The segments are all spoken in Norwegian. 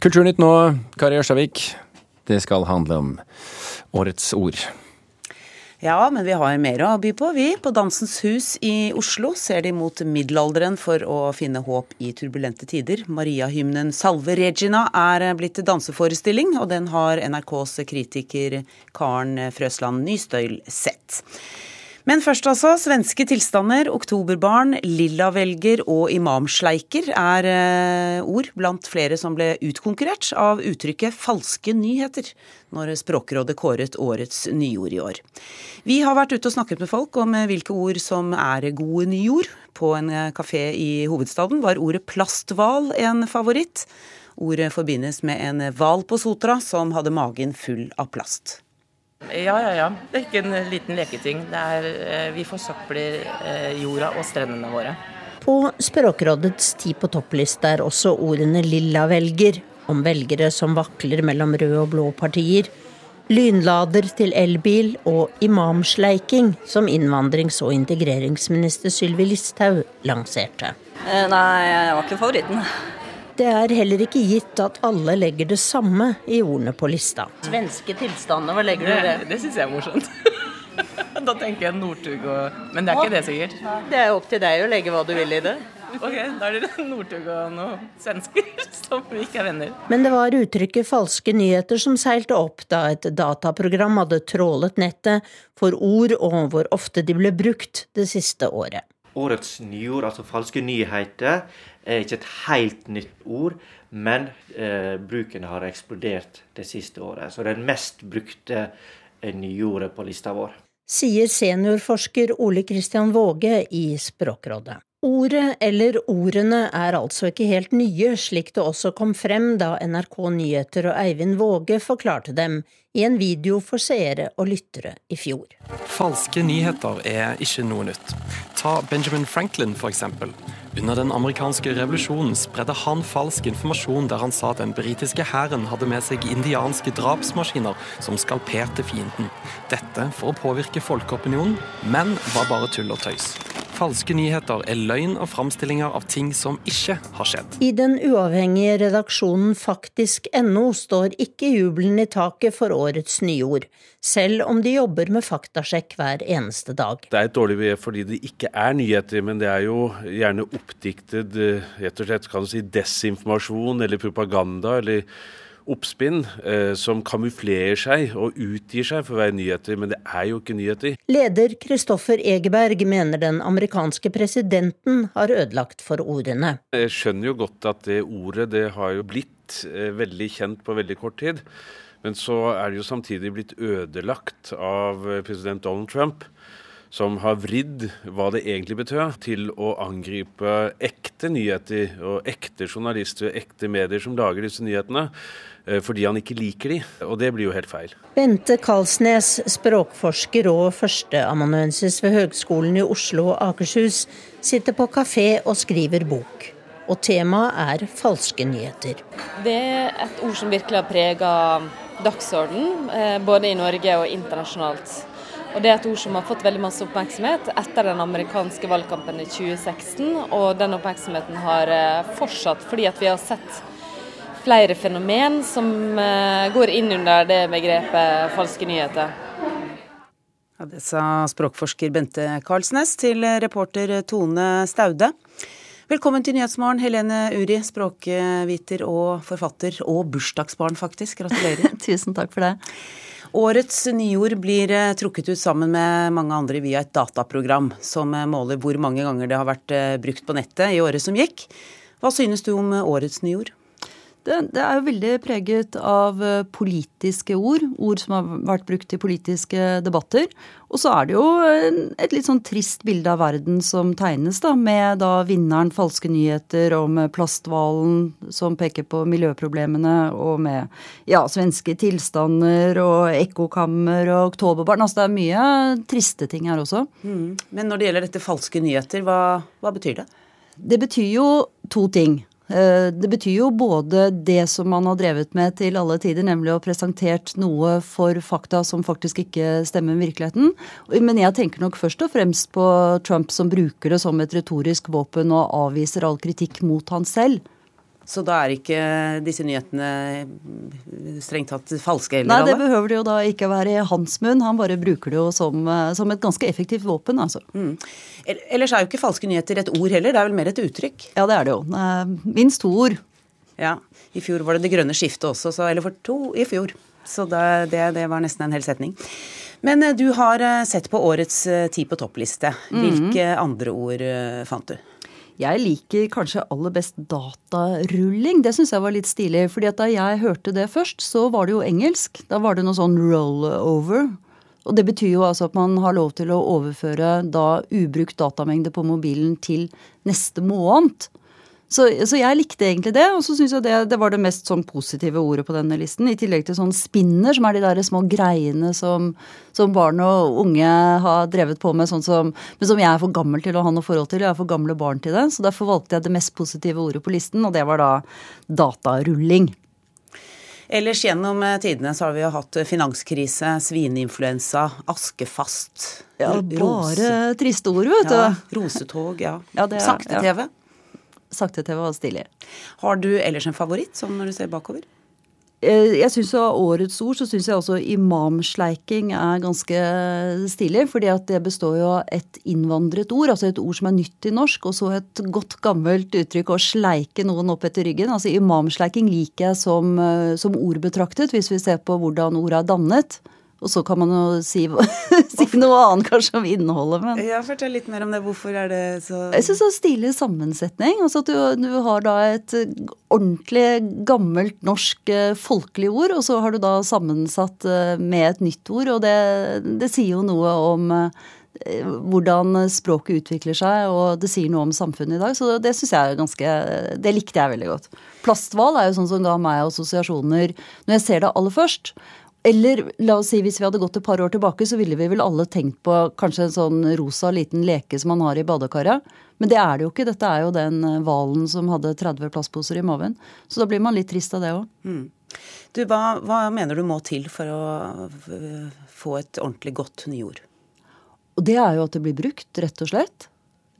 Kulturnytt nå, Kari Ørstavik. Det skal handle om årets ord. Ja, men vi har mer å by på, vi. På Dansens Hus i Oslo ser de mot middelalderen for å finne håp i turbulente tider. Maria-hymnen 'Salve Regina' er blitt danseforestilling, og den har NRKs kritiker Karen Frøsland Nystøyl sett. Men først altså. Svenske tilstander, oktoberbarn, lillavelger og imamsleiker er eh, ord blant flere som ble utkonkurrert av uttrykket 'falske nyheter' når Språkrådet kåret årets nyord i år. Vi har vært ute og snakket med folk om eh, hvilke ord som er gode nyord. På en eh, kafé i hovedstaden var ordet plasthval en favoritt. Ordet forbindes med en hval på Sotra som hadde magen full av plast. Ja, ja, ja. Det er ikke en liten leketing. Er, eh, vi forsøpler eh, jorda og strendene våre. På Språkrådets Ti på toppliste er også ordene lilla velger, om velgere som vakler mellom røde og blå partier, lynlader til elbil og imamsleiking, som innvandrings- og integreringsminister Sylvi Listhaug lanserte. Eh, nei, jeg var ikke favoritten. Det er heller ikke gitt at alle legger det samme i ordene på lista. Svenske tilstander, hva legger du i det? Det, det syns jeg er morsomt. da tenker jeg Northug og Men det er ikke det sikkert. Det er opp til deg å legge hva du vil i det. Ok, da er det Northug og noen svensker som ikke er venner. Men det var uttrykket falske nyheter som seilte opp da et dataprogram hadde trålet nettet for ord og hvor ofte de ble brukt det siste året. Årets nyord, altså falske nyheter, er ikke et helt nytt ord, men eh, bruken har eksplodert det siste året. Så det er den mest brukte eh, nyordet på lista vår. Sier seniorforsker Ole Kristian Våge i Språkrådet. Ordet eller ordene er altså ikke helt nye, slik det også kom frem da NRK Nyheter og Eivind Våge forklarte dem i en video for seere og lyttere i fjor. Falske nyheter er ikke noe nytt. Ta Benjamin Franklin, for eksempel. Under den amerikanske revolusjonen spredde han falsk informasjon der han sa at den britiske hæren hadde med seg indianske drapsmaskiner som skalperte fienden. Dette for å påvirke folkeopinionen, men var bare tull og tøys. Falske nyheter er løgn og framstillinger av ting som ikke har skjedd. I den uavhengige redaksjonen faktisk.no står ikke jubelen i taket for årets nyord, selv om de jobber med faktasjekk hver eneste dag. Det er et dårlig ved fordi det ikke er nyheter, men det er jo gjerne oppdiktet eh, rett og slett kan du si desinformasjon eller propaganda. eller oppspinn eh, som kamuflerer seg og utgir seg for å være nyheter, men det er jo ikke nyheter. Leder Kristoffer Egeberg mener den amerikanske presidenten har ødelagt for ordene. Jeg skjønner jo godt at det ordet det har jo blitt eh, veldig kjent på veldig kort tid. Men så er det jo samtidig blitt ødelagt av eh, president Donald Trump som har vridd hva det egentlig betød, til å angripe ekte nyheter og ekte journalister og ekte medier som lager disse nyhetene. Eh, fordi han ikke liker de, og det blir jo helt feil. Bente Kalsnes, språkforsker og førsteamanuensis ved Høgskolen i Oslo og Akershus, sitter på kafé og skriver bok. Og temaet er falske nyheter. Det er et ord som virkelig har prega dagsorden, eh, både i Norge og internasjonalt. Og Det er et ord som har fått veldig masse oppmerksomhet etter den amerikanske valgkampen i 2016. Og den oppmerksomheten har eh, fortsatt fordi at vi har sett flere fenomen som eh, går inn under det begrepet falske nyheter. Ja, det sa språkforsker Bente Karlsnes til reporter Tone Staude. Velkommen til Nyhetsmorgen, Helene Uri, språkviter og forfatter, og bursdagsbarn faktisk. Gratulerer. Tusen takk for det. Årets nyord blir eh, trukket ut sammen med mange andre via et dataprogram som eh, måler hvor mange ganger det har vært brukt på nettet i året som gikk. Hva synes du om årets nyord? Det, det, er jo veldig preget av eh, politiske ord, ord som har vært brukt i politiske debatter. Og så er det jo et litt sånn trist bilde av verden som tegnes, da, med da vinneren falske nyheter om plasthvalen som peker på miljøproblemene, og med ja, svenske tilstander og ekkokammer og oktoberbarn. Altså det er mye triste ting her også. Mm. Men når det gjelder dette falske nyheter, hva, hva betyr det? Det betyr jo to ting. Eh, det betyr jo både det som man har drevet med til alle tider, nemlig å presentert noe for fakta som faktisk ikke stemmer med virkeligheten. Men jeg tenker nok først og fremst på Trump som bruker det som et retorisk våpen og avviser all kritikk mot han selv. Så da er ikke disse nyhetene strengt tatt falske heller, Nei, det alle? behøver det jo da ikke være i hans munn. Han bare bruker det jo som, eh, som et ganske effektivt våpen, altså. Mm. Ellers er jo ikke falske nyheter et ord heller, det er vel mer et uttrykk? Ja, det er det jo. Minst to ord. Ja. I fjor var det det grønne skiftet også, så, eller for to i fjor. Så det, det, det var nesten en hel setning. Men eh, du har eh, sett på årets Ti på toppliste. Hvilke andre ord fant du? Jeg liker kanskje aller best datarulling. Det syns jeg var litt stilig. fordi da jeg hørte det først, så var det jo engelsk. Da var det noe sånn rollover. Og det betyr jo altså at man har lov til å overføre da ubrukt datamengde på mobilen til neste måned. Så, så jeg likte egentlig det, og så syns jeg det, det var det mest sånn positive ordet på denne listen. I tillegg til sånn spinner, som er de der små greiene som, som barn og unge har drevet på med, sånn som, men som jeg er for gammel til å ha noe forhold til. Jeg er for gamle barn til det. Så derfor valgte jeg det mest positive ordet på listen, og det var da datarulling. Ellers gjennom eh, tidene så har vi jo hatt eh, finanskrise, svineinfluensa, askefast. Ja, bare bare triste ord, vet du. Ja, rosetog, ja. Ja, TV. er- Sakte-TV. Var stilig. Har du ellers en favoritt, sånn når du ser bakover? Eh, Jeg synes Av årets ord så syns jeg også imamsleiking er ganske stilig. fordi at det består jo av et innvandret ord, altså et ord som er nytt i norsk, og så et godt gammelt uttrykk å sleike noen opp etter ryggen. Altså Imamsleiking liker jeg som, eh, som ord betraktet, hvis vi ser på hvordan ordet er dannet. Og så kan man jo si, si noe annet kanskje om innholdet, men Ja, Fortell litt mer om det. Hvorfor er det så jeg syns det er stilig sammensetning. Altså at du, du har da et eh, ordentlig gammelt norsk eh, folkelig ord, og så har du da sammensatt eh, med et nytt ord. Og det, det sier jo noe om hvordan språket utvikler seg, og det sier noe om samfunnet i dag. Så det syns jeg er ganske Det likte jeg veldig godt. Plasthval er jo sånn som ga meg assosiasjoner når jeg ser det aller først. Eller la oss si hvis vi hadde gått et par år tilbake, så ville vi vel alle tenkt på kanskje en sånn rosa liten leke som man har i badekaret. Men det er det jo ikke. Dette er jo den eh, hvalen som hadde 30 plastposer i maven. Så da blir man litt trist av det òg. Du, hva, hva mener du må til for å få et ordentlig godt nyord? Og det er jo at det blir brukt, rett og slett.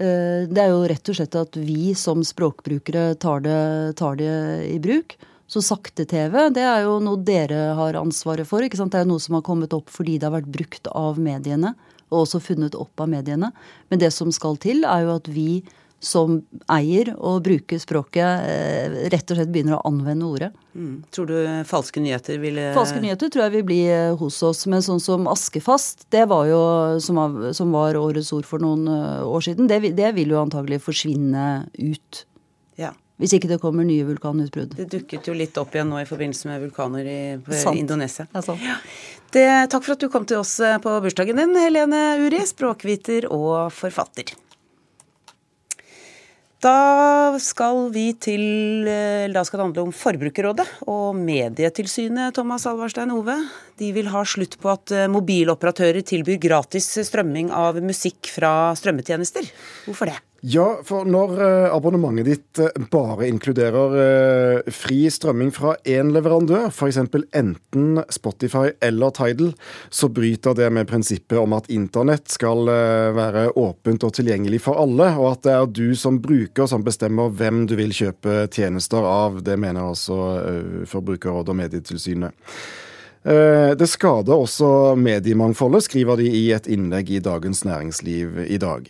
Eh, Det er jo rett og slett at vi som språkbrukere tar det, tar det i bruk. Så sakte-TV, det er jo noe dere har ansvaret for. ikke sant? Det er jo noe som har kommet opp fordi det har vært brukt av mediene, og også funnet opp av mediene. Men det som skal til, er jo at vi som eier og bruker språket, eh, rett og slett begynner å anvende ordet. Mm. Tror du falske nyheter ville Falske nyheter tror jeg vil bli eh, hos oss, men sånn som askefast, det var jo som, av, som var årets ord for noen eh, år siden, det, det vil jo antagelig forsvinne ut. Ja. Hvis ikke det kommer nye vulkanutbrudd. Det dukket jo litt opp igjen nå i forbindelse med vulkaner i. Indonesia. Det sant. Det, takk for at du kom til oss eh, på bursdagen din, Helene Uri, språkviter og forfatter. Da skal vi til eh, Da skal det handle om Forbrukerrådet og Medietilsynet, Thomas Alvarstein Ove. De vil ha slutt på at eh, mobiloperatører tilbyr gratis strømming av musikk fra strømmetjenester. Hvorfor det? Ja, for når eh, abonnementet ditt eh, bare inkluderer eh, fri strømming fra én leverandør, f.eks. enten Spotify eller Tidal, så bryter det med prinsippet om at internett skal være åpent og tilgjengelig for alle, og at det er du som bruker som bestemmer hvem du vil kjøpe tjenester av. Det mener altså Forbrukerrådet og Medietilsynet. Eh, Det skader også mediemangfoldet, skriver de i et innlegg i Dagens Næringsliv i dag.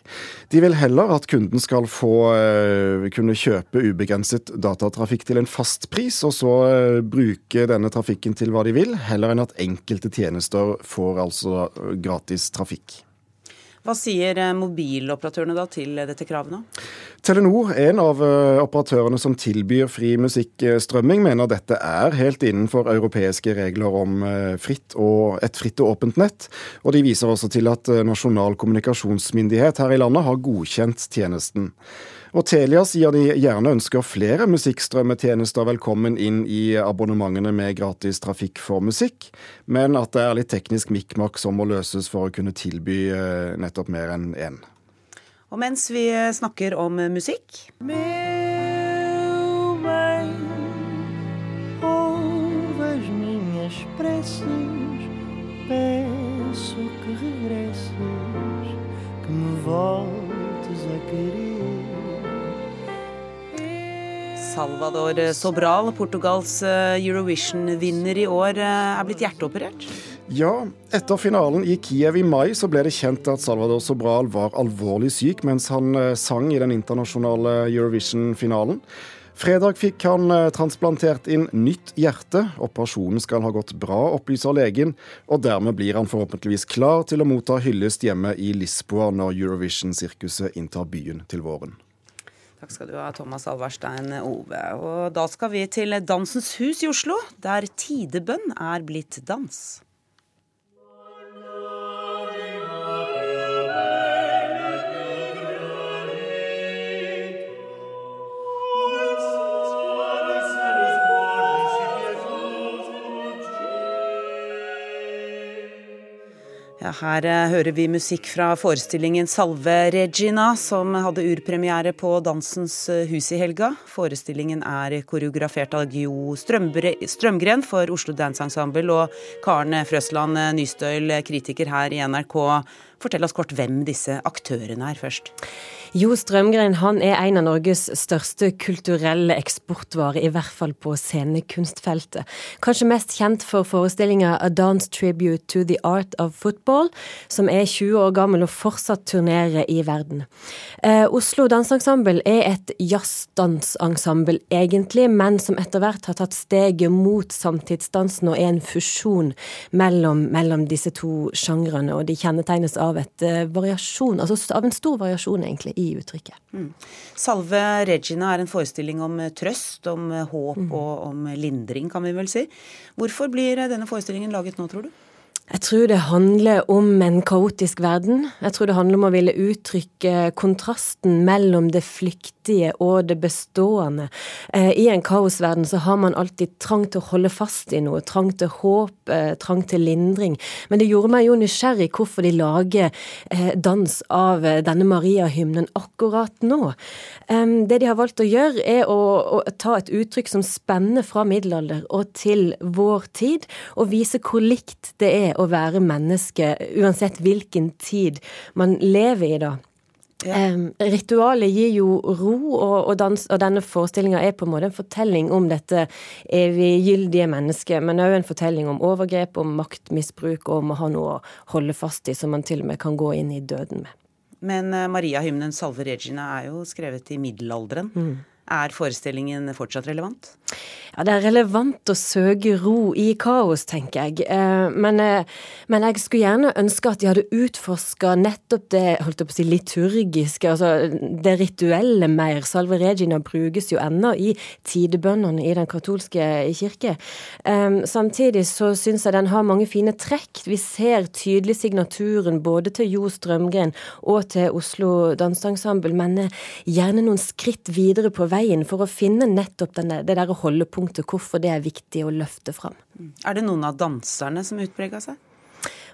De vil heller at kunden skal få eh, kunne kjøpe ubegrenset datatrafikk til en fast pris, og så eh, bruke denne trafikken til hva de vil, heller enn at enkelte tjenester får altså gratis trafikk. Hva sier eh, mobiloperatørene da til dette kravet? Telenor, en av eh, operatørene som tilbyr fri musikkstrømming, mener dette er helt innenfor europeiske regler om eh, fritt og, et fritt og åpent nett. Og de viser også til at eh, Nasjonal kommunikasjonsmyndighet her i landet har godkjent tjenesten. Og Telia sier de gjerne ønsker flere musikkstrømmetjenester velkommen inn i abonnementene med gratis trafikk for musikk, men at det er litt teknisk mikkmakk som må løses for å kunne tilby eh, nettopp mer enn én. Og mens vi eh, snakker om eh, musikk Meu bem, ouve as minhas preces, peço que regresses, que me voltes a querer. Salvador Sobral, Portugals eh, Eurovision-vinner i år, eh, er blitt hjerteoperert? Ja, etter finalen i Kiev i mai så ble det kjent at Salvador Sobral var alvorlig syk mens han eh, sang i den internasjonale Eurovision-finalen. Fredag fikk han transplantert inn nytt hjerte. Operasjonen skal ha gått bra, opplyser legen, og dermed blir han forhåpentligvis klar til å motta hyllest hjemme i Lisboa når Eurovision-sirkuset inntar byen til våren. Takk skal du ha, Thomas Alverstein Ove. Og da skal vi til Dansens Hus i Oslo, der tidebønn er blitt dans. Ja, her eh, hører vi musikk fra forestillingen Salve Regina, som hadde urpremiere på Dansens eh, Hus i helga. Forestillingen er koreografert av Jo Strømgren for Oslo Dance Ensemble, og Karen Frøsland eh, Nystøyl, kritiker her i NRK. Fortell oss kort hvem disse aktørene er først. Jo Strømgren han er en av Norges største kulturelle eksportvarer, i hvert fall på scenekunstfeltet. Kanskje mest kjent for forestillinga A Dance Tribute to the Art of Football, som er 20 år gammel og fortsatt turnerer i verden. Eh, Oslo Danseensemble er et jazzdansensemble egentlig, men som etter hvert har tatt steget mot samtidsdansen og er en fusjon mellom, mellom disse to sjangrene, og de kjennetegnes av, et, uh, variasjon, altså av en stor variasjon, egentlig i uttrykket. Mm. Salve Regina er en forestilling om eh, trøst, om eh, håp mm. og om lindring, kan vi vel si. Hvorfor blir eh, denne forestillingen laget nå, tror du? Jeg tror det handler om en kaotisk verden. Jeg tror det handler om å ville uttrykke kontrasten mellom det flyktige og det bestående. Eh, I en kaosverden så har man alltid trang til å holde fast i noe. Trang til håp, eh, trang til lindring. Men det gjorde meg jo nysgjerrig hvorfor de lager eh, dans av denne Maria-hymnen akkurat nå. Det de har valgt å gjøre, er å, ta et uttrykk som spenner fra middelalder og til vår tid, og vise hvor likt det er å være menneske, uansett hvilken tid man lever i da. Ja. Um, ritualet gir jo ro, og, og, dans, og denne forestillinga er på en måte en fortelling om dette eviggyldige mennesket, men òg en fortelling om overgrep, om maktmisbruk, og om å ha noe å holde fast i som man til og med kan gå inn i døden med. Men uh, Maria-hymnen Salve Regina er jo skrevet i middelalderen. Mm. Er forestillingen fortsatt relevant? Ja, det er relevant å søke ro i kaos, tenker jeg. Eh, men, eh, men jeg skulle gjerne ønske at de hadde utforska nettopp det holdt på å si, liturgiske, altså det rituelle mer. Salve Regina brukes jo ennå i tidebønnene i den katolske kirke. Eh, samtidig så syns jeg den har mange fine trekk. Vi ser tydelig signaturen både til Jo Strømgren og til Oslo Danseensemble, men gjerne noen skritt videre på veien for å finne nettopp denne, det derre holdepunktet, hvorfor det er viktig å løfte fram. Er det noen av danserne som utprega seg?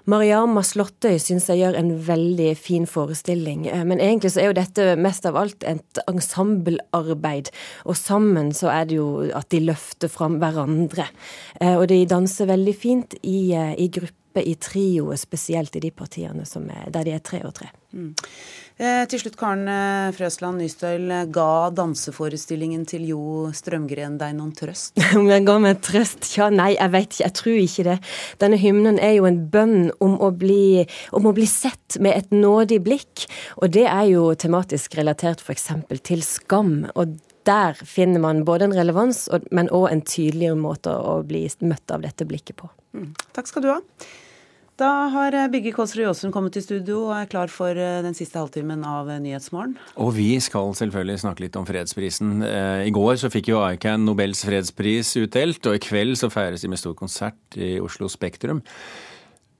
Mariama Slåttøy syns jeg gjør en veldig fin forestilling. Eh, men egentlig så er jo dette mest av alt et ensemblearbeid. Og sammen så er det jo at de løfter fram hverandre. Eh, og de danser veldig fint i, eh, i gruppe, i trio, spesielt i de partiene er, der de er tre og tre. Mm. Eh, til slutt, Karen eh, Frøsland Nystøyl. Ga danseforestillingen til Jo Strømgren deg noen trøst? Om den ga meg trøst? Ja, nei, jeg vet ikke. Jeg tror ikke det. Denne hymnen er jo en bønn om å bli, om å bli sett med et nådig blikk. Og det er jo tematisk relatert f.eks. til skam. og der finner man både en relevans, men òg en tydeligere måte å bli møtt av dette blikket på. Mm. Takk skal du ha. Da har eh, Bygge Kåsrud Jåsund kommet til studio og er klar for eh, den siste halvtimen av eh, Nyhetsmorgen. Og vi skal selvfølgelig snakke litt om fredsprisen. I går så fikk jo ICAN Nobels fredspris utdelt, og i kveld så feires de med stor konsert i Oslo Spektrum.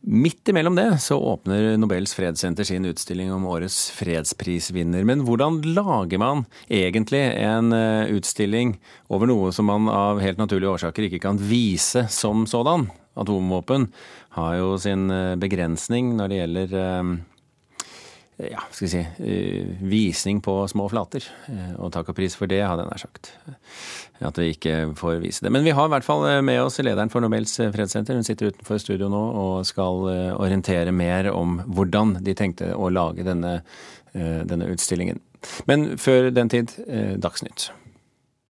Midt imellom det så åpner Nobels fredssenter sin utstilling om årets fredsprisvinner. Men hvordan lager man egentlig en utstilling over noe som man av helt naturlige årsaker ikke kan vise som sådan? Atomvåpen har jo sin eh, begrensning når det gjelder eh, ja, skal vi si, eh, visning på små flater. Og takk og pris for det, hadde jeg nær sagt. At vi ikke får vise det. Men vi har i hvert fall med oss lederen for Nobels fredssenter. Hun sitter utenfor studio nå og skal orientere mer om hvordan de tenkte å lage denne, denne utstillingen. Men før den tid, Dagsnytt.